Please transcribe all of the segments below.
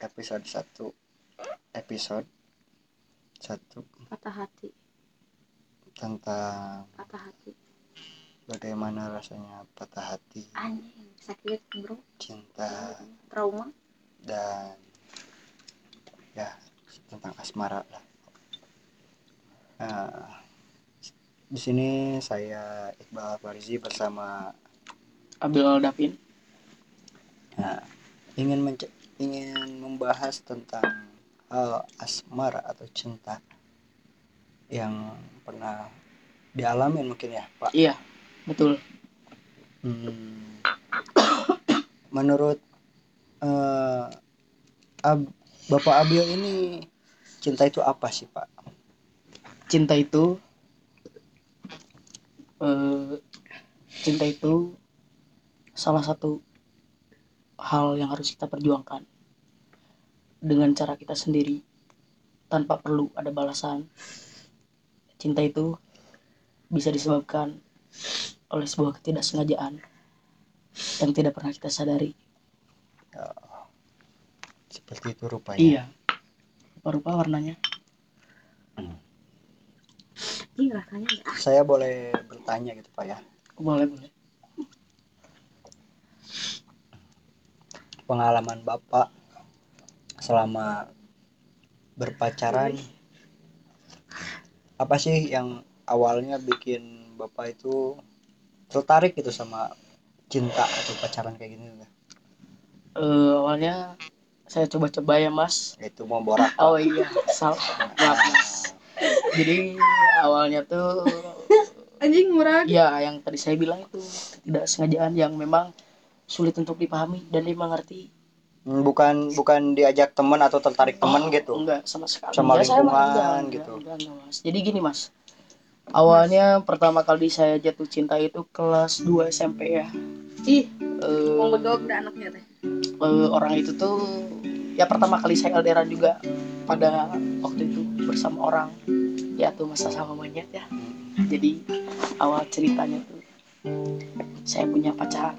episode satu. Episode satu. Patah hati. Tentang patah hati. bagaimana rasanya patah hati anjing sakit bro. cinta trauma. dan ya tentang asmara lah. Nah, di sini saya Iqbal Farizi bersama Abil Aldapin Nah, ingin menc- ingin membahas tentang hal asmara atau cinta yang pernah dialami mungkin ya, Pak. iya betul Hmm, menurut eh, Ab- Bapak Abil ini cinta itu apa sih, Pak? cinta itu eh, cinta itu salah satu hal yang harus kita perjuangkan dengan cara kita sendiri tanpa perlu ada balasan. Cinta itu bisa disebabkan oleh sebuah ketidaksengajaan yang tidak pernah kita sadari. Seperti itu rupanya. iya rupa-rupa warnanya. Rasanya ya Saya boleh bertanya gitu, Pak ya. boleh boleh. Pengalaman Bapak selama berpacaran apa sih yang awalnya bikin Bapak itu tertarik gitu sama cinta atau pacaran kayak gini? Eh, awalnya saya coba-coba ya mas. Itu mau borak. Oh iya. Sal maaf mas. Jadi awalnya tuh anjing murah ya yang tadi saya bilang itu tidak sengajaan yang memang sulit untuk dipahami dan dimengerti bukan bukan diajak temen atau tertarik temen Oh, gitu? enggak sama sekali. Sama saya mah lingkungan enggak, enggak, gitu. enggak, enggak, mas. Jadi gini mas. Awalnya pertama kali saya jatuh cinta itu kelas 2 SMP ya. Ih Eh, mau udah anaknya teh. eh, orang itu tuh ya pertama kali saya LDRan juga pada waktu itu bersama orang. Ya tuh masa sama monyet ya. Jadi awal ceritanya tuh saya punya pacar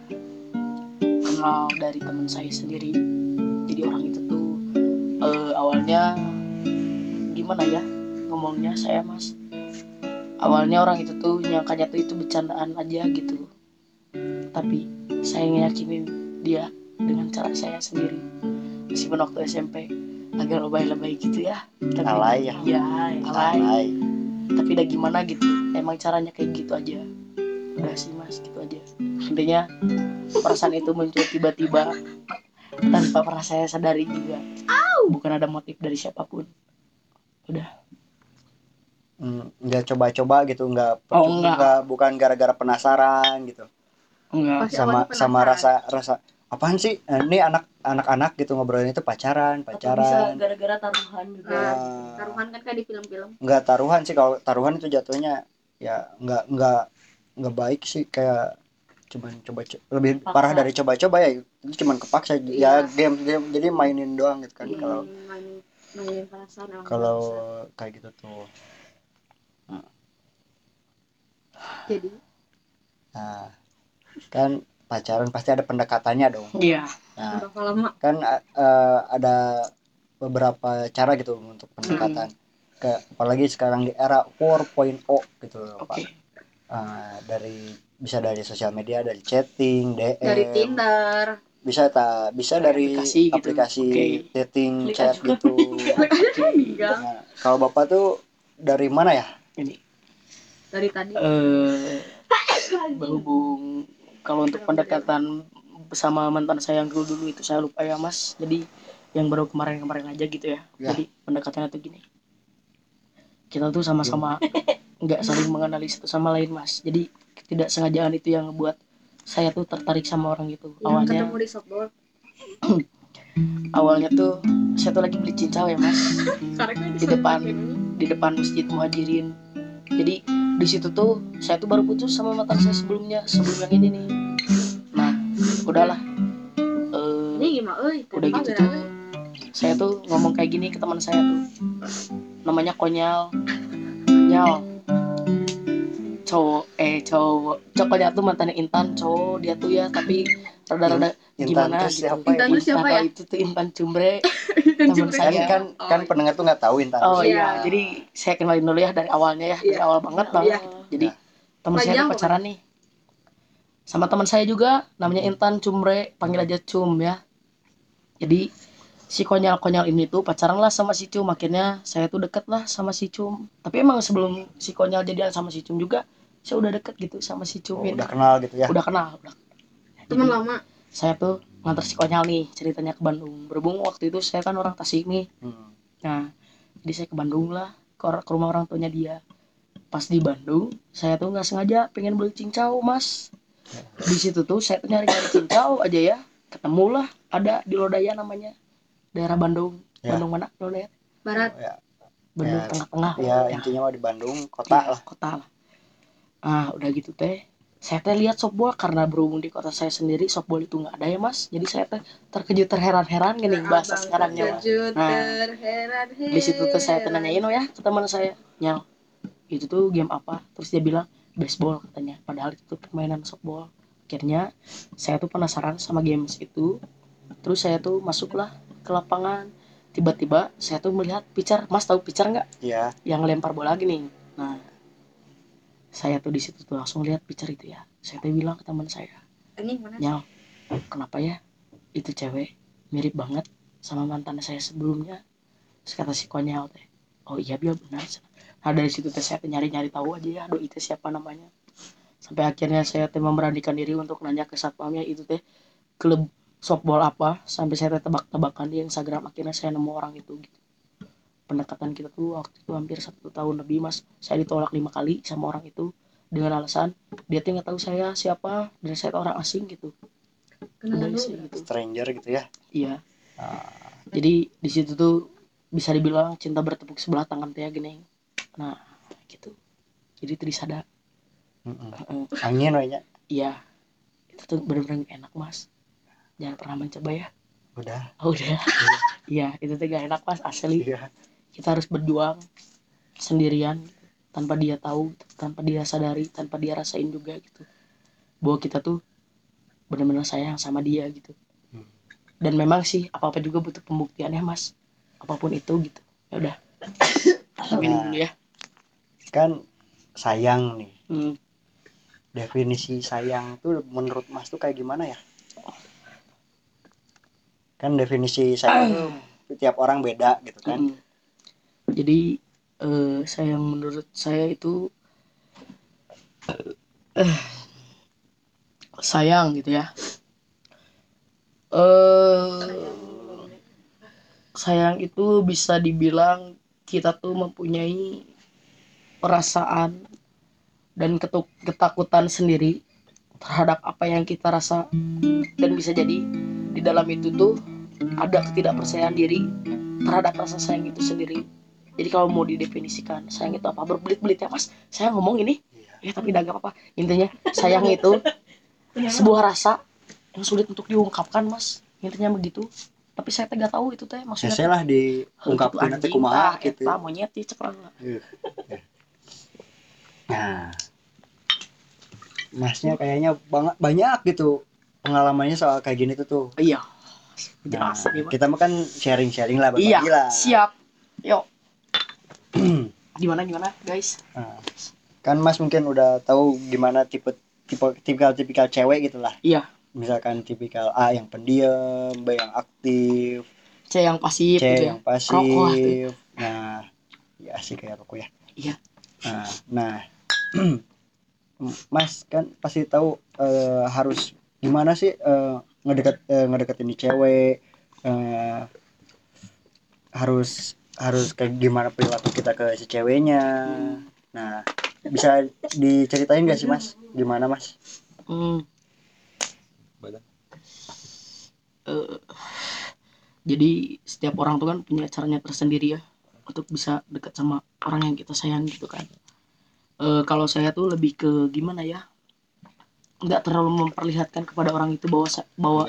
kenal dari teman saya sendiri. Jadi orang itu tuh eh, awalnya gimana ya ngomongnya saya mas awalnya orang itu tuh nyangkanya tuh itu bercandaan aja gitu. Tapi saya ngeyakinin dia dengan cara saya sendiri. Meskipun waktu SMP agak lebay-lebay gitu ya. Tapi Alay ya. ya alay. Alay. tapi udah gimana gitu emang caranya kayak gitu aja. Udah sih mas gitu aja. Intinya perasaan itu muncul tiba-tiba tanpa pernah saya sadari juga. Bukan ada motif dari siapa pun. Udah. Hmm, nggak coba-coba gitu nggak Oh, enggak. nggak. bukan gara-gara penasaran gitu. Enggak sama sama rasa rasa apaan sih? Eh, ini anak anak-anak gitu ngobrolin itu pacaran atau bisa pacaran. gara-gara taruhan juga. Nah, Ah. taruhan kan kayak di film-film. Nggak taruhan sih kalau taruhan itu jatuhnya ya nggak nggak nggak baik sih kayak cuman coba co- lebih Paksa. parah dari coba-coba ya itu cuman kepaksa Iya. ya game game jadi mainin doang gitu kan Iya, kalau kalau kayak gitu tuh. Jadi? Nah kan pacaran pasti ada pendekatannya dong. Iya nah berapa lama? kan eh, ada beberapa cara gitu untuk pendekatan. Ke apalagi sekarang di era 4.0 gitu loh oke. Pak Eh, dari bisa dari sosial media dari chatting DM dari Tinder. Bisa tak bisa dari Aplikasi gitu. aplikasi Oke. dating Klik chat aja. gitu. Nah, kalau bapak tuh dari mana ya? Ini. Dari tadi. Eh berhubung kalau untuk pendekatan bersama mantan saya yang dulu dulu itu saya lupa ya mas. Jadi yang baru kemarin-kemarin aja gitu ya, Ya. jadi pendekatannya tuh gini. Kita tuh sama-sama nggak saling mengenali satu sama lain mas. Jadi ketidaksengajaan itu yang ngebuat saya tuh tertarik sama orang itu yang awalnya ketemu di softball awalnya tuh saya tuh lagi beli cincau ya mas. Di depan. di depan masjid muhajirin. Jadi di situ tuh saya tuh baru putus sama mantan saya sebelumnya sebelum yang ini nih. Nah udahlah. Eh, ini gimana? Udah gitu tuh saya tuh ngomong kayak gini ke teman saya tuh. Namanya konyal. Nyal cowok eh cowok cowoknya tuh mantannya Intan cowok dia tuh ya tapi rada-rada Intan gimana tuh gitu. siapa Intan tuh siapa ya? itu tuh Intan Cumbre Cipre. saya. kan kan Oh, kan iya. pendengar tuh nggak tahu Intan Oh Iya. iya, jadi saya kenalin dulu ya dari awalnya ya, dari Iya. awal banget banget. Jadi teman saya pacaran nih. Sama teman saya juga namanya Intan Cumbre, panggil aja Cum ya. Jadi si konyol-konyol ini tuh pacaran lah sama si Cum, akhirnya saya tuh deket lah sama si Cum. Tapi emang sebelum si konyol jadian sama si Cum juga, saya udah deket gitu sama si Cum. Oh, udah kenal gitu ya Udah kenal, udah. Teman Jadi, lama. Saya tuh nganter si konyol nih ceritanya ke Bandung. Berhubung waktu itu saya kan orang Tasik nih. Hmm. Nah, jadi saya ke Bandung lah, ke, rumah orang tuanya dia. Pas di Bandung, saya tuh nggak sengaja pengen beli cincau, mas. Di situ tuh saya tuh nyari-nyari cincau aja ya. Ketemulah ada di Lodaya namanya. Daerah Bandung. Ya. Bandung mana? Lodaya. Barat. ya, Bandung Ya, tengah-tengah. ya Ya, intinya mah di Bandung kota ya, lah kota lah. Ah, udah gitu teh. Saya teh lihat softball karena berhubung di kota saya sendiri softball itu nggak ada ya mas. Jadi saya teh terkejut terheran-heran gini bahasa Abang sekarangnya mas. terkejut, Nah, terheran, di situ tuh saya tuh nanyain oh ya ke teman saya nyal itu tuh game apa? Terus dia bilang baseball katanya. Padahal itu permainan softball. Akhirnya saya tuh penasaran sama games itu. Terus saya tuh masuklah ke lapangan. Tiba-tiba saya tuh melihat pitcher. Mas tahu pitcher nggak? Ya yang lempar bola gini. Nah saya tuh di situ tuh langsung lihat pitcher itu ya. Saya tuh bilang ke teman saya Ini mana? nyal kenapa ya itu cewek mirip banget sama mantan saya sebelumnya? Terus kata si konyol teh oh iya dia benar. Nah dari situ teh saya teh nyari-nyari tahu aja ya doi itu siapa namanya? Sampai akhirnya saya teh memberanikan diri untuk nanya ke satpamnya itu teh klub softball apa? Sampai saya tebak-tebakan di Instagram akhirnya saya nemu orang itu gitu pendekatan kita tuh waktu itu hampir satu tahun lebih mas. Saya ditolak lima kali sama orang itu dengan alasan dia tuh nggak tahu saya siapa dan saya tuh orang asing gitu. Sih gitu. Stranger gitu ya? Iya. Ah, jadi di situ tuh bisa dibilang cinta bertepuk sebelah tangan teh ya gini. Nah gitu. Jadi itu disada mm-mm. Heeh. angin wanya iya. Itu tuh bener-bener enak mas. Jangan pernah mencoba ya. Udah. Oh, udah. Iya itu tuh gak enak mas asli. Iya kita harus berjuang sendirian tanpa dia tahu tanpa dia sadari tanpa dia rasain juga gitu bahwa kita tuh benar-benar sayang sama dia gitu Hmm. dan memang sih apa apa juga butuh pembuktian ya mas apa pun itu gitu ya udah Nah. dulu ya kan sayang nih Hmm. definisi sayang tuh menurut mas tuh kayak gimana ya kan definisi sayang tuh tiap orang beda gitu kan Mm. Jadi eh, sayang menurut saya itu eh, sayang gitu ya eh sayang itu bisa dibilang kita tuh mempunyai perasaan dan ketuk ketakutan sendiri terhadap apa yang kita rasa dan bisa jadi di dalam itu tuh ada ketidakpercayaan diri terhadap rasa sayang itu sendiri. Jadi kalau mau didefinisikan sayang itu apa berbelit-belit ya mas. Saya ngomong ini ya tapi tidak apa-apa. Intinya sayang itu sebuah rasa yang sulit untuk diungkapkan mas. Intinya begitu. Tapi saya tidak tahu itu teh maksudnya. Saya lah diungkapkan nanti kumaha gitu Eta monyet ya cekrang. nah masnya kayaknya banget banyak gitu pengalamannya soal kayak gini tuh tuh Iya. Nah, Jelas kita mah kan sharing-sharing lah berbagi Iya, lah siap. Yuk. gimana gimana guys? Nah, kan mas mungkin udah tahu gimana tipe tipe tipikal tipikal cewek gitu lah Iya. misalkan tipikal A yang pendiam B yang aktif C yang pasif C gitu ya. yang pasif Rokok tuh. nah ya sih kayak rokok ya Iya. nah nah mas kan pasti tahu eh, harus gimana sih eh, ngedeket eh, ngedeketin di cewek eh, harus harus kayak gimana perilaku kita ke si ceweknya nah bisa diceritain gak sih mas gimana mas Hmm. Badan. Eh, jadi setiap orang tuh kan punya caranya tersendiri ya untuk bisa dekat sama orang yang kita sayang gitu kan. Eh, kalau saya tuh lebih ke gimana ya? nggak terlalu memperlihatkan kepada orang itu bahwa bahwa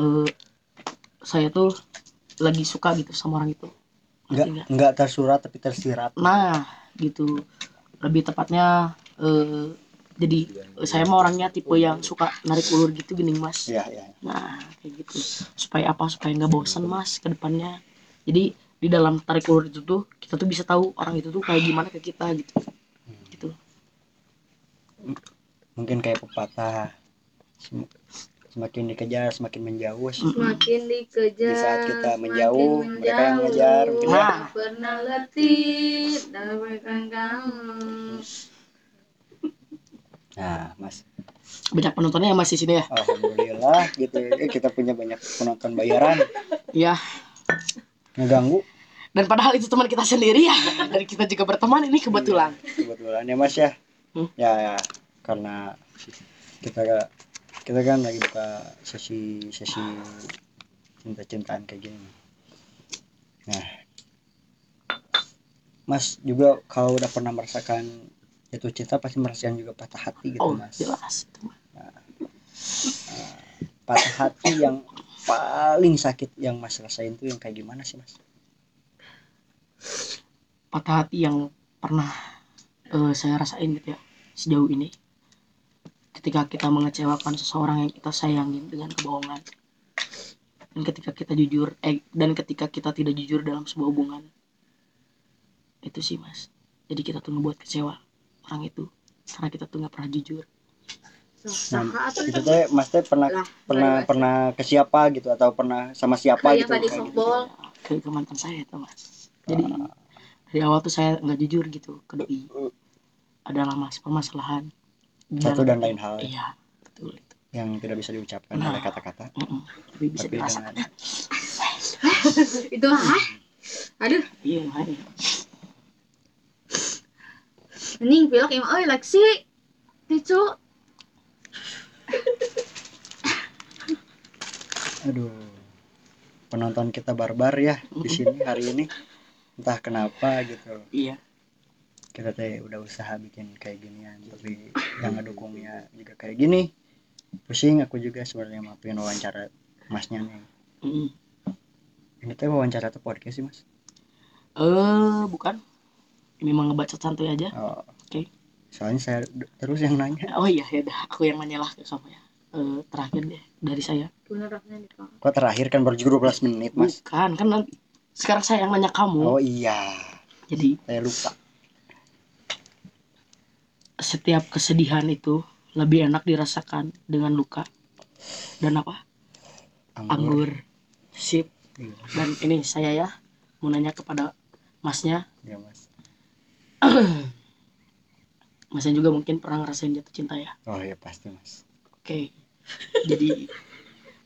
eh, saya tuh lagi suka gitu sama orang itu. Ngerti nggak nggak? tersurat tapi tersirat. Nah, gitu. Lebih tepatnya eh jadi saya mah orangnya tipe yang suka narik ulur gitu gini mas. Iya, iya. nah kayak gitu. Supaya apa? Supaya nggak bosan mas ke depannya. Jadi di dalam tarik ulur itu tuh kita tuh bisa tahu orang itu tuh kayak gimana ke kita gitu. Gitu. Mungkin kayak pepatah semakin dikejar semakin menjauh. Semakin dikejar Di saat kita semakin menjauh, mereka yang ngejar, mungkin ya. Pernah letih dapatkan kamu Nah, Mas, banyak penontonnya ya mas di sini ya alhamdulillah gitu. Eh, kita punya banyak penonton bayaran. ya Ngeganggu dan padahal itu teman kita sendiri ya dan kita juga berteman ini kebetulan kebetulan ya Mas ya. Hmm. Ya, ya, karena kita kita kan lagi buka sesi sesi cinta-cintaan kayak gini. Nah, Mas juga kalau udah pernah merasakan jatuh cinta pasti merasakan juga patah hati gitu oh Mas. jelas itu Mas. Patah hati yang paling sakit yang Mas rasain tuh yang kayak gimana sih Mas? patah hati yang pernah eh, saya rasain gitu ya sejauh ini ketika kita mengecewakan seseorang yang kita sayangin dengan kebohongan. Dan ketika kita jujur eh dan ketika kita tidak jujur dalam sebuah hubungan. Itu sih mas. Jadi kita tuh ngebuat kecewa orang itu karena kita tuh nggak pernah jujur. Nah, itu teh Mas teh pernah Lah, pernah balik pernah ke siapa gitu atau pernah sama siapa Kayak gitu? tadi kayak gitu. softball. ke, ke mantan saya itu mas. Jadi dari awal tuh saya nggak jujur gitu ke doi. Adalah mas permasalahan Satu dan lain hal. iya betul. Itu yang tidak bisa diucapkan Nah. oleh kata-kata. Tapi bisa tapi dirasakan dengan itu ah aduh. Iya makanya anjing pilek emang euy Lexi. Ticu aduh. Penonton kita barbar ya di sini hari ini. Entah kenapa gitu. Iya kita teh udah usaha bikin kayak ginian tapi yang ngedukungnya juga kayak gini. Pusing aku juga sebenarnya mau pengen wawancara masnya nih. Mm. ini teh wawancara atau podcast sih mas? Eh bukan. Ini mah ngebaca santuy aja. Oh, Oke. soalnya saya terus yang nanya. Oh iya ya dah aku yang nanya lah ke sama ya. Eh, terakhir deh dari saya. Kok terakhir kan baru 12 menit mas? Bukan kan nanti sekarang saya yang nanya kamu. Oh iya. Jadi saya lupa setiap kesedihan itu lebih enak dirasakan dengan luka dan apa? Anggur. Sip. Iya, dan ini saya ya mau nanya kepada masnya. Iya, mas. Masnya juga mungkin pernah ngerasain jatuh cinta ya? Oh iya pasti mas. Oke. Jadi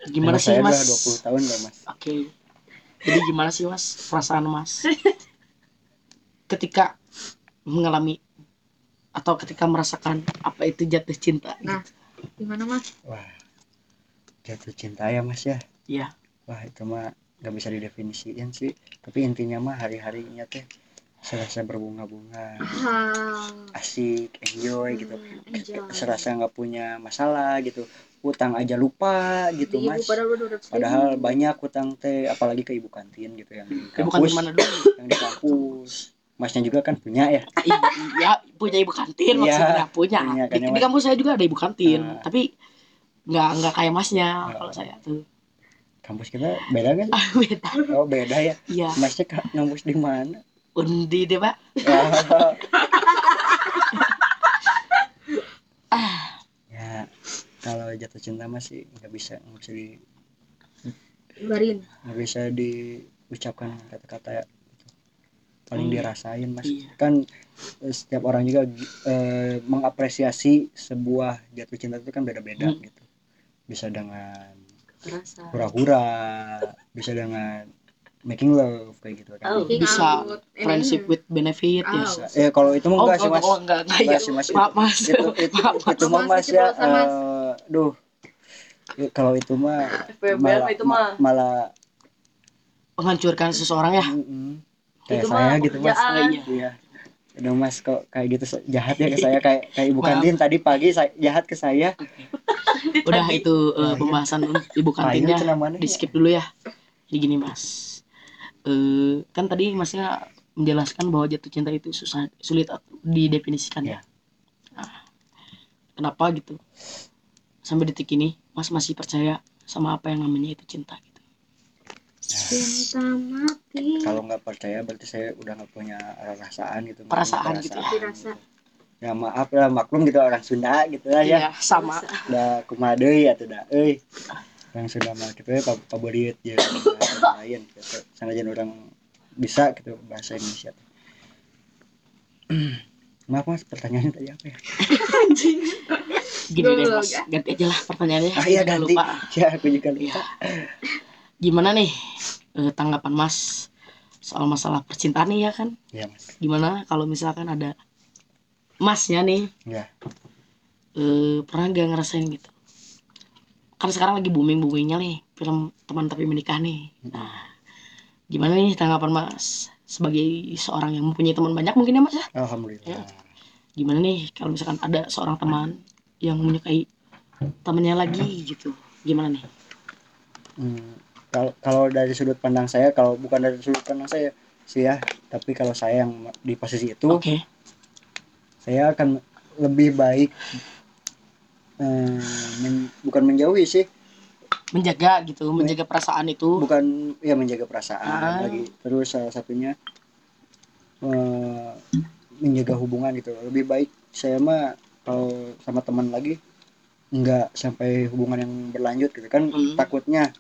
gimana sih saya mas? udah 20 tahun loh mas? Oke. Jadi gimana sih Mas perasaan Mas? Ketika mengalami atau ketika merasakan apa itu jatuh cinta? Nah. gimana mas wah jatuh cinta ya mas ya Iya. wah itu mah nggak bisa didefinisikan sih tapi intinya mah hari-harinya teh serasa berbunga-bunga ah asik enjoy gitu enjoy. serasa nggak punya masalah gitu utang aja lupa gitu ibu mas padahal banyak utang teh apalagi ke ibu kantin gitu yang di kampus mana dulu. yang di kampus masnya juga kan punya ya Iya, punya ibu kantin Iya, maksudnya punya. punya kan Di, ya, di kampus saya juga ada ibu kantin, Nah. tapi nggak nggak kayak masnya Oh. kalau saya tuh. kampus kita beda kan Ah, beda. oh beda ya Iya, masnya ka- kampus di mana undi deh, Pak. ya ya kalau jatuh cinta masih nggak bisa nggak bisa di nggak bisa diucapkan kata-kata paling Hmm. dirasain mas Iya. kan eh, setiap orang juga eh, mengapresiasi sebuah jatuh cinta itu kan beda-beda Hmm. gitu bisa dengan hura-hura bisa dengan making love kayak gitu kan Oh, bisa out. friendship with benefit ya. Oh. Bisa. eh kalau itu mah Oh, enggak sih oh, mas oh, enggak, enggak, Enggak ya. sih, Mas. Maaf, Mas. itu itu, Maaf, itu Mas. mah Mas, mas ya Mas. eh, duh Ya, kalau itu mah malah, itu mah malah menghancurkan seseorang ya. mm-mm. Kayak Itu saya mah gitu mas. iya. Iya. Aduh mas kok kayak gitu jahat ya ke saya? Kayak kayak ibu Maaf. kantin tadi pagi saya, jahat ke saya. Udah itu uh, pembahasan ibu kantinnya. di ya? skip dulu ya. Jadi gini mas, Eh kan tadi masnya menjelaskan bahwa jatuh cinta itu susah sulit didefinisikan ya. Iya. Nah, kenapa gitu? Sampai detik ini mas masih percaya sama apa yang namanya itu cinta? gitu cinta mati kalau nggak percaya berarti saya udah nggak punya perasaan gitu Perasaan gitu ya. Dirasa. ya maaf lah maklum gitu orang Sunda gitu lah ya. Iya, sama. Udah kumadei atau udah eh orang Sunda mah gitu ya pak paborit ya lain gitu. Sanajan orang bisa gitu bahasa Indonesia maaf mas pertanyaannya tadi apa ya? Gini deh mas. ya. ganti aja lah pertanyaannya. Ah iya ganti. lupa. Ya aku juga lupa. Iya. Gimana nih eh, tanggapan mas soal masalah percintaan nih ya kan? Iya mas. Gimana kalau misalkan ada masnya nih? Ya eh, pernah gak ngerasain gitu? Kan sekarang lagi booming boomingnya nih film teman tapi menikah nih. Nah gimana nih tanggapan mas sebagai seorang yang mempunyai teman banyak mungkin ya mas ya? Alhamdulillah. Ya. gimana nih kalau misalkan ada seorang teman yang menyukai temennya lagi gitu? Gimana nih? Hmm, kalau kalau dari sudut pandang saya kalau bukan dari sudut pandang saya sih ya tapi kalau saya yang di posisi itu oke. saya akan lebih baik eh, men- bukan menjauhi sih. Menjaga gitu menjaga perasaan itu. Bukan ya menjaga perasaan Ah. lagi. Terus salah satunya eh, menjaga hubungan gitu. Lebih baik saya mah kalau sama teman lagi nggak sampai hubungan yang berlanjut gitu. Kan Hmm. takutnya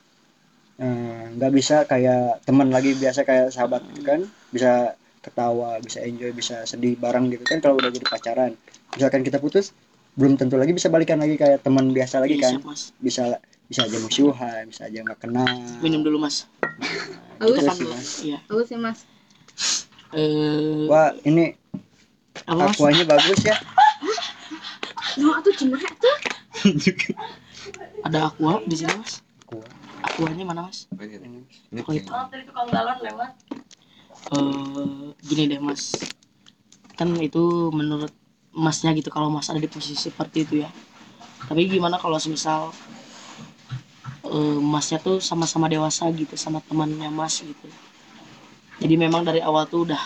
eh, nggak bisa kayak teman lagi biasa kayak sahabat gitu kan. Bisa ketawa bisa enjoy bisa sedih bareng gitu kan kalau udah jadi pacaran. Misalkan kita putus belum tentu lagi bisa balikan lagi kayak teman biasa lagi Iya, kan. mas. Bisa bisa aja musuhan bisa aja nggak kenal. Minum dulu mas. Aus. kita kan sih, dulu Mas. iya. Aku sih mas. Eh wah ini aquanya bagus ya. No cuma tuh. Ada aqua di sini mas. Aqua. Aquanya mana mas? Ini. oh itu tukang galon lewat eh gini deh mas. Kan itu menurut masnya gitu kalau mas ada di posisi seperti itu ya. Tapi gimana kalau semisal eh, masnya tuh sama-sama dewasa gitu sama temannya mas gitu. Jadi memang dari awal tuh udah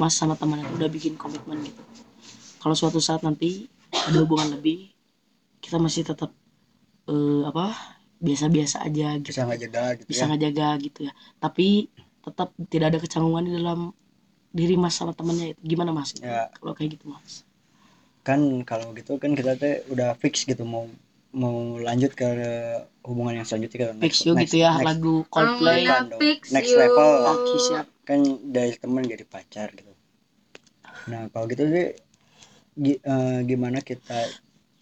mas sama temannya tuh udah bikin komitmen gitu. Kalau suatu saat nanti ada hubungan lebih kita masih tetap eh, apa biasa-biasa aja gitu. Bisa nggak jaga gitu bisa ya? ngejaga gitu ya. Tapi tetap tidak ada kecanggungan di dalam diri mas sama temennya. Itu gimana mas? Ya. kalau kayak gitu mas? Kan kalau gitu kan kita teh udah fix gitu mau mau lanjut ke hubungan yang selanjutnya ke fix you gitu ya next, lagu Coldplay. fix Next you. level. Oke, siap. kan dari teman jadi pacar gitu. Nah kalau gitu sih gi- eh, gimana kita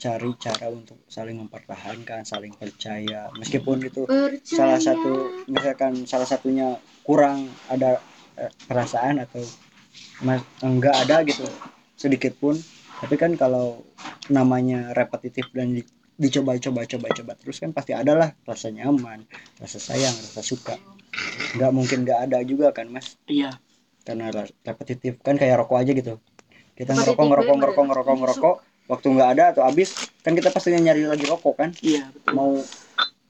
cari cara untuk saling mempertahankan saling percaya. Meskipun itu Percaya. salah satu misalkan salah satunya kurang ada eh, perasaan atau mas, enggak ada gitu sedikit pun. Tapi kan kalau namanya repetitif dan di- dicoba coba coba coba terus kan pasti ada lah rasa nyaman rasa sayang rasa suka. Nggak mungkin nggak ada juga kan mas? Iya. Karena repetitif. Kan kayak rokok aja gitu. Kita ngerokok ngerokok ngerokok ngerokok ngerokok waktu nggak ada atau habis kan kita pastinya nyari lagi rokok kan? Iya betul. Mau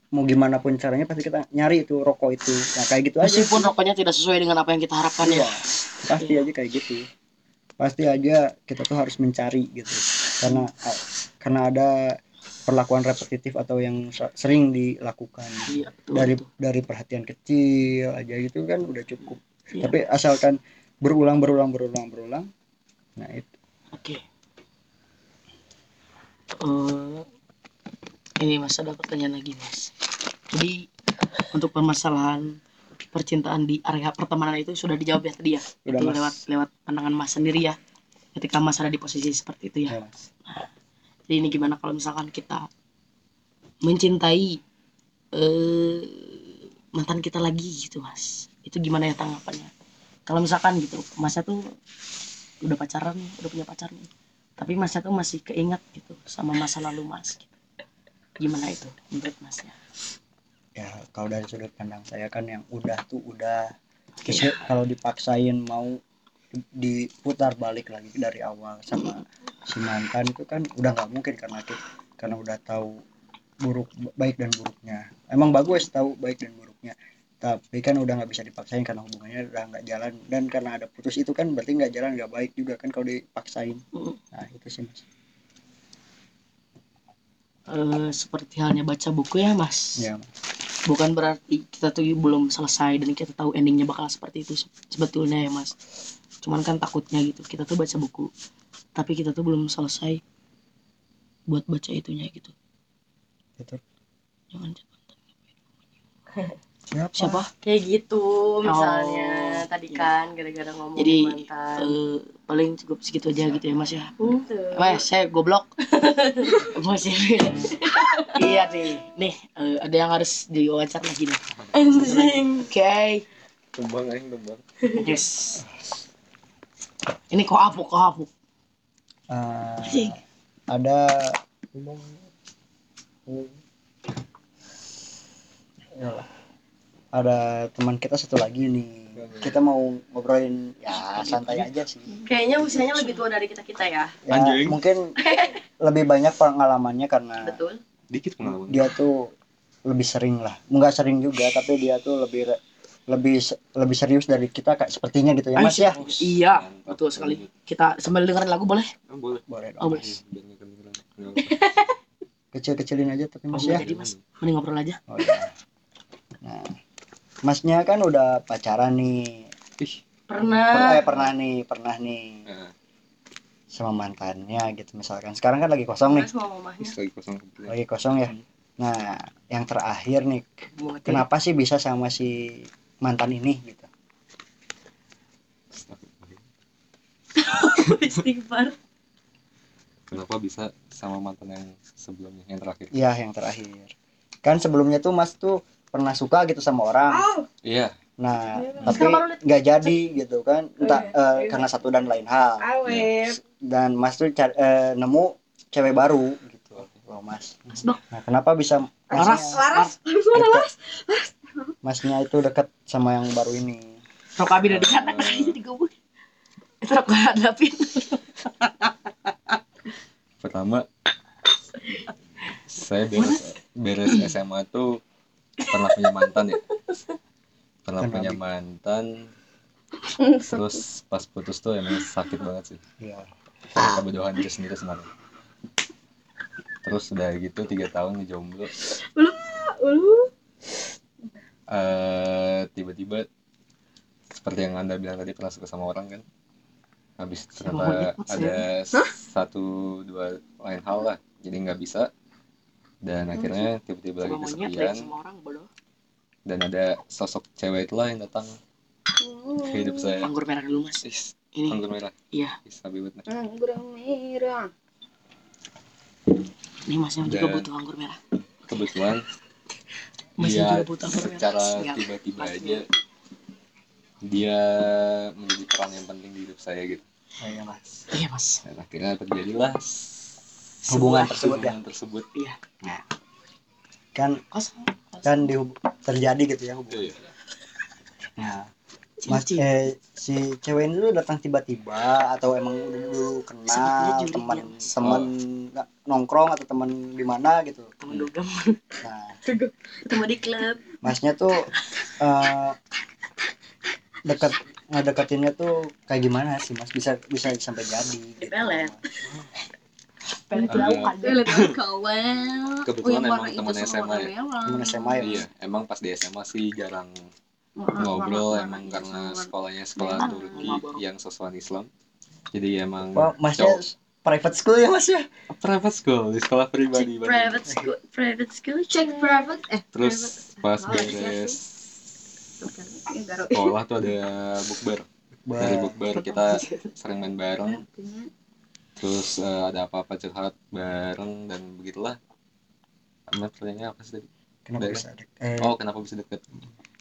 mau gimana pun caranya pasti kita nyari itu rokok itu. Nah kayak gitu aja. Meskipun rokoknya tidak sesuai dengan apa yang kita harapkan Iya, ya pasti aja kayak gitu. Pasti aja kita tuh harus mencari gitu. Karena karena ada perlakuan repetitif atau yang se- sering dilakukan. Iya betul, dari betul. dari perhatian kecil aja gitu kan udah cukup. Iya. tapi asalkan berulang berulang berulang berulang nah itu Eh, ini mas ada pertanyaan lagi mas jadi untuk permasalahan percintaan di area pertemanan itu sudah dijawab ya tadi ya Udah, itu Mas. lewat lewat pandangan mas sendiri ya ketika mas ada di posisi seperti itu ya ya mas Jadi ini gimana kalau misalkan kita mencintai eh mantan kita lagi gitu mas? Itu gimana ya tanggapannya? Kalau misalkan gitu, masnya tuh udah pacaran udah punya pacar nih, tapi masnya tuh masih keinget gitu sama masa lalu mas. Gitu. Gimana itu menurut masnya? ya kalau dari sudut pandang saya kan yang udah tuh udah ya, kalau dipaksain mau diputar balik lagi dari awal sama si mantan itu kan udah nggak mungkin karena kita, karena udah tahu buruk baik dan buruknya emang bagus tahu baik dan buruknya tapi kan udah nggak bisa dipaksain karena hubungannya udah nggak jalan. Dan karena ada putus itu kan berarti nggak jalan nggak baik juga kan kalau dipaksain. Nah itu sih mas. Eh, seperti halnya baca buku ya mas? Ya bukan berarti kita tuh belum selesai dan kita tahu endingnya bakal seperti itu se- sebetulnya ya mas. Cuman kan takutnya gitu kita tuh baca buku tapi kita tuh belum selesai buat baca itunya gitu. Itu jangan siapa siapa Kayak gitu misalnya tadi kan gara-gara ngomong Oh. Jadi, mantan. Eh, paling cukup segitu aja gitu ya mas ya Gitu. Mas, saya goblok. Masih. iya nih. Nih, eh, ada yang harus diwawancara lagi nih. Anjing. Oke. Tumbang aing tumbang. Yes. Ini kok apuk, kok apuk. Eh, ada Tumbang. ya lah. Ada teman kita satu lagi nih kita mau ngobrolin ya santai aja sih Kayaknya usianya lebih tua dari kita kita ya. ya Anjing. mungkin lebih banyak pengalamannya karena Betul. Dikit pengalaman. dia tuh lebih sering lah nggak sering juga tapi dia tuh lebih lebih lebih serius dari kita kayak sepertinya gitu ya mas ya Iya, betul sekali. Kita sambil dengerin lagu boleh? Oh, boleh. boleh Oh, apa-apa. kecil kecilin aja tapi Oh, mas ya jadi mas, mending ngobrol aja. Oh, iya. nah masnya kan udah pacaran nih. Ih. Pernah. eh, pernah nih pernah nih. Nah, sama mantannya gitu misalkan. Sekarang kan lagi kosong nih. Lagi kosong lagi kosong ya? Nah yang terakhir nih ngerti? kenapa sih bisa sama si mantan ini gitu? Istighfar. Kenapa bisa sama mantan yang sebelumnya yang terakhir? iya yang terakhir. Kan sebelumnya tuh mas tuh pernah suka gitu sama orang Iya. nah Iya. tapi nggak jadi gitu kan entah iya. eh, karena satu dan lain hal Awet. dan mas tuh cari- eh, nemu cewek baru gitu loh mas nah kenapa bisa Laras, Laras. dekat, masnya itu dekat sama yang baru ini Rok abi udah dikata Eh. jadi gue. Itu rok hadapin. Pertama saya beres beres SMA tuh pernah punya mantan ya. Pernah Kenapa? punya mantan. Terus pas putus tuh emang sakit banget sih. Iya. Karena kebodohan dia sendiri sebenarnya. Terus udah gitu tiga tahun jomblo. Ulu. eh tiba-tiba seperti yang anda bilang tadi pernah suka sama orang kan habis ternyata ada satu dua lain hal lah jadi nggak bisa dan akhirnya tiba-tiba lagi kesepian dan ada sosok cewek itulah yang datang ke hidup saya Anggur merah dulu mas. Is, Ini anggur merah iya. Is, nah. Anggur merah. Ini masnya juga Dan- butuh anggur merah. kebetulan Masnya dia juga butuh anggur merah. secara tiba-tiba aja dia menjadi peran yang penting di hidup saya gitu Oh, iya mas Iya mas. dan akhirnya terjadilah Hubungan tersebut ya hubungan tersebut Iya. kan Kosong. kan di terjadi gitu ya hubungan Iya. nah mas eh, si cewek ini tuh datang tiba-tiba atau emang udah dulu kenal teman teman nggak- nongkrong atau teman di mana gitu Temen dugem. nah Ketemu di klub. masnya tuh eh, dekat ngedeketinnya tuh kayak gimana sih mas bisa bisa sampai jadi gitu. Pelet. Kan. Pelet kawel. Kebetulan yang emang warna temen SMA warna ya? merah. temen SMA ya Iya, emang pas di SMA sih jarang ngobrol warna- emang warna karena sekolahnya sekolah. Turki yang sosokan Islam. Jadi emang oh masnya cowok- private school ya mas ya private school di sekolah pribadi private school, private school, cek private, eh Terus pas Oh, beres. Ya, sekolah tuh ada bukber. Dari bukber kita sering main bareng. Terus eh, ada apa-apa curhat bareng dan begitulah. Amat pertanyaannya apa sih tadi? kenapa Dari- bisa dek- eh, Oh, kenapa bisa deket?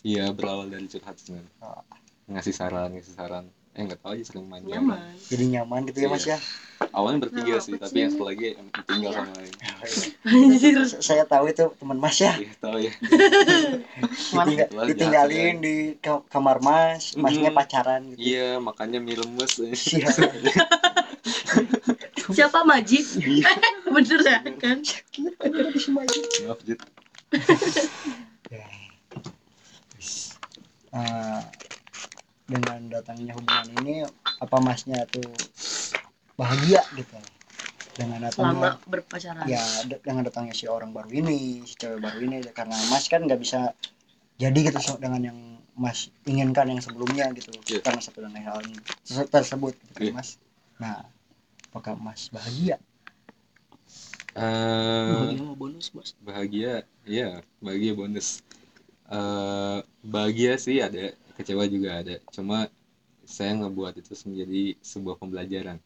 Iya, berawal dari curhat sebenarnya. Oh. Ngasih saran, ngasih saran. Eh, nggak tahu aja sering main nyaman. jadi nyaman gitu ya mas ya Awalnya bertiga Nah, sih, tapi yang satu lagi em- ditinggal sama lain. Anjir. Saya tahu itu teman mas ya Iya, tahu ya. Ditinggal- ditinggalin jahat, di ka- kamar mas masnya pacaran gitu Iya, makanya mie lemes. Iya. Siapa Majid? Iya. Bener ya kan? Maaf, Jit. Eh, dengan datangnya hubungan ini apa masnya tuh bahagia gitu? Dengan selama datangnya berpacaran. Ya de- dengan datangnya si orang baru ini si cewek baru ini karena mas kan nggak bisa jadi gitu so- dengan yang mas inginkan yang sebelumnya gitu Iya. karena satu dan lain hal tersebut gitu kan, Iya. mas. Nah apakah mas bahagia? Eh, bahagia mau bonus bos bahagia iya bahagia bonus. Eh bahagia sih ada kecewa juga ada. Cuma saya ngebuat itu menjadi sebuah pembelajaran.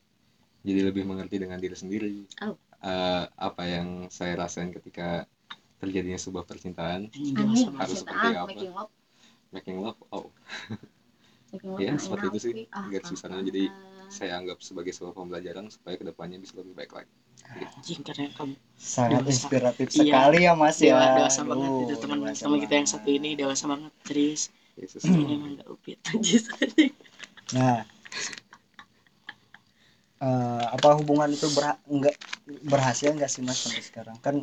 Jadi lebih mengerti dengan diri sendiri. Oh. Eh, apa yang saya rasain ketika terjadinya sebuah percintaan. Dewasa harus seperti apa? making love. Making love? Oh. Making love Ya, seperti itu sih. Ah, garis besarnya. ah, Jadi, saya anggap sebagai sebuah pembelajaran supaya ke depannya bisa lebih baik lagi. Anjing karena kamu sangat Dewasa. inspiratif Iya. sekali ya mas ya. dewa, dewasa banget. Itu teman dewasa sama kita yang satu ini dewasa banget serius Yesus emang gak upit anjing anjing. Nah, eh, apa hubungan itu berha- enggak berhasil nggak sih mas sampai sekarang? Kan,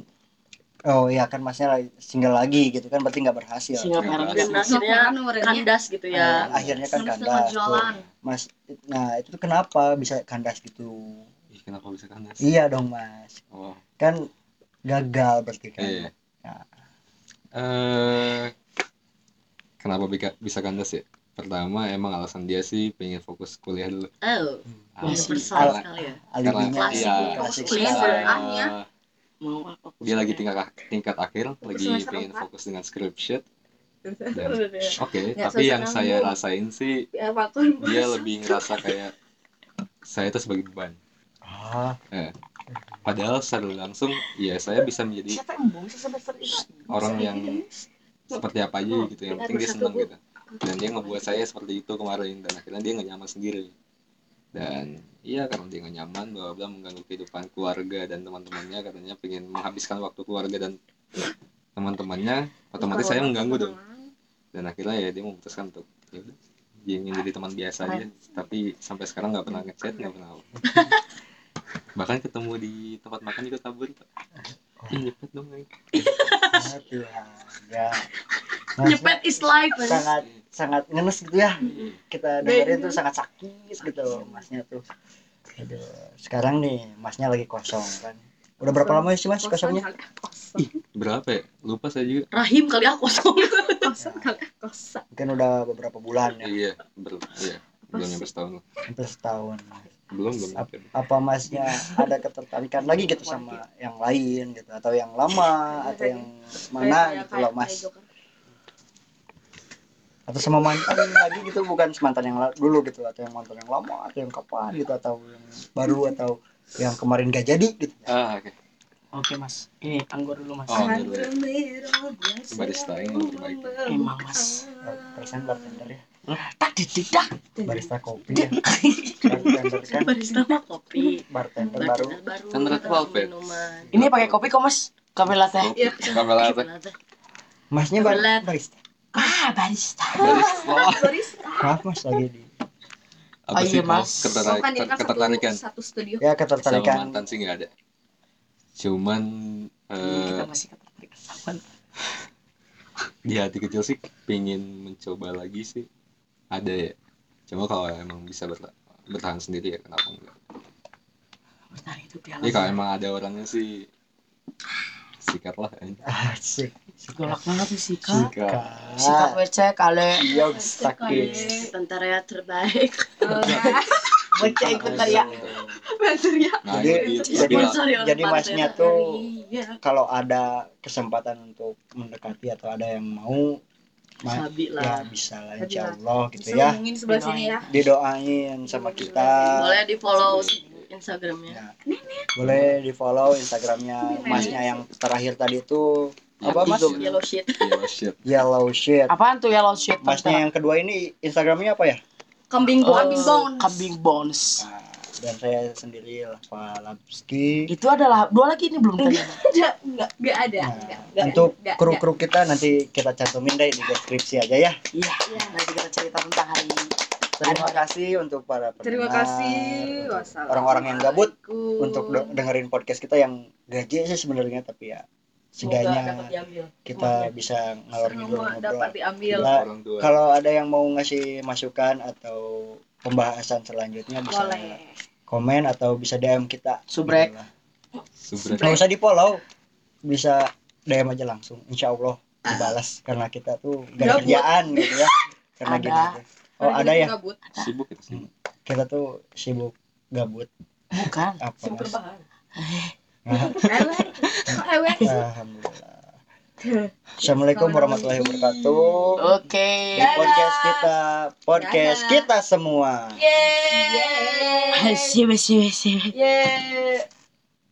oh iya kan masnya single lagi gitu kan, berarti nggak berhasil. single parent dan akhirnya kandas gitu Eh, ya akhirnya kan kandas. Tuh. Mas, nah itu tuh kenapa bisa kandas gitu? Ih, kenapa bisa kandas Iya dong mas, oh kan gagal berarti kan. iya Ya. eh kenapa bisa bisa kandas ya? Pertama emang alasan dia sih pengen fokus kuliah dulu. Oh Masih universal al- sekali ya. Alibinya klasik kuliah mau dia lagi tingkat tingkat akhir lagi pengen fokus dengan skripsi dan oke Nggak tapi yang saya rasain sih ya dia lebih ngerasa kayak saya itu sebagai beban. Ah, padahal secara langsung ya saya bisa menjadi siapa yang bohong sih semester ini orang yang seperti apa aja gitu yang penting dia senang gitu. Dan dia ngebuat saya seperti itu kemarin dan akhirnya dia nggak nyaman sendiri. Dan iya karena dia nggak nyaman bla bla mengganggu kehidupan keluarga dan teman-temannya katanya pengen menghabiskan waktu keluarga dan teman-temannya otomatis saya mengganggu dong. Dan akhirnya ya dia memutuskan untuk ya udah dia ingin jadi teman biasa aja. Tapi sampai sekarang nggak pernah ngechat nggak pernah apa. bahkan ketemu di tempat makan juga kabur Ih, nyepet dong Tuhan, ya. Mas, nyepet is life sangat sangat ngenes gitu ya. Kita dengerin tuh sangat sakit gitu masnya tuh. Aduh, sekarang nih masnya lagi kosong kan. Udah berapa lama sih mas kosongnya? kosong berapa ya? Lupa saya juga. Rahim kali aku kosong. Kosong kali kosong. Mungkin udah beberapa bulan ya. Iya ber iya. Belum nyampe setahun. Hampir setahun belum belum apa masnya ada ketertarikan lagi gitu sama yang lain gitu atau yang lama atau yang mana gitu loh mas. Atau sama mantan lagi gitu bukan mantan yang dulu gitu atau yang mantan yang lama atau yang kapan gitu atau yang baru atau yang kemarin gak jadi gitu. Ah oke. Oke mas. Ini anggur dulu mas. Oh, anggur barista yang terbaik emang mas. Persen bartender ya tadi tidak barista kopi ya. Bartender kan. Barista mah kopi. Bartender baru. Bartender baru ini pakai kopi kok mas? Kopi latte. Iya. Kamu latte. Masnya bar barista. Ah barista. Barista. Maaf mas lagi di apa Oh, sih iya, Mas. ketertarik kan kan ketertarikan. satu, satu studio. Ya sama ketertarikan mantan sih nggak ada. Cuman kita eh, masih ketertarik sama di hati kecil sih pengen mencoba lagi sih ada ya. Cuma kalau emang bisa berta- bertahan sendiri ya kenapa enggak? Bertahan hidup ya Jadi kalau emang ada orangnya sih sikat lah anjing. asik. Galak banget tuh sih kak. Sikat. Sikat. WC kale. Iya sakit. tentara ya terbaik. Baca ikutan ya. ya. Nah, Jadi- itu jadi-. Sorry, jadi masnya tuh Iya. kalau ada kesempatan untuk mendekati atau ada yang mau ma- sabi ya lah. bisa lah insya Allah gitu bisa ya. sebelah sini ya. Didoain sama kita. boleh di follow instagramnya. Ya. boleh di follow instagramnya masnya yang terakhir tadi itu. Apa mas? Yellow- shit. Iya, shit. yellow shit. Apaan tuh yellow shit masnya yang kedua ini instagramnya apa ya? Kambing Oh, kambing bones. kambing bones. Nah, dan saya sendiri Lava Lapski itu adalah dua lagi ini belum tadi enggak enggak enggak ada. Nah, enggak enggak untuk kru-kru kita nanti kita cantumin deh di deskripsi aja ya. Iya. Nanti kita cerita tentang hari terima kasih untuk para pendengar terima kasih orang-orang yang gabut untuk de- dengerin podcast kita yang gaji sih sebenarnya tapi ya setidaknya kita bisa ngalor ngidul ngobrol kalau ada yang mau ngasih masukan atau pembahasan selanjutnya bisa boleh komen atau bisa DM kita Subrek. Gitu lah. Subrek. nggak usah di follow bisa DM aja langsung insya Allah dibalas karena kita tuh gak kerjaan gitu ya karena Ada. gini tuh. oh ada ya Gabut. Sibuk itu sibuk. kita tuh sibuk gabut bukan apa Sibuk mas rebahan. Nah, alhamdulillah assalamualaikum warahmatullahi wabarakatuh oke di podcast kita podcast Dadah. kita semua Yeay. Sip, sip. Yeay.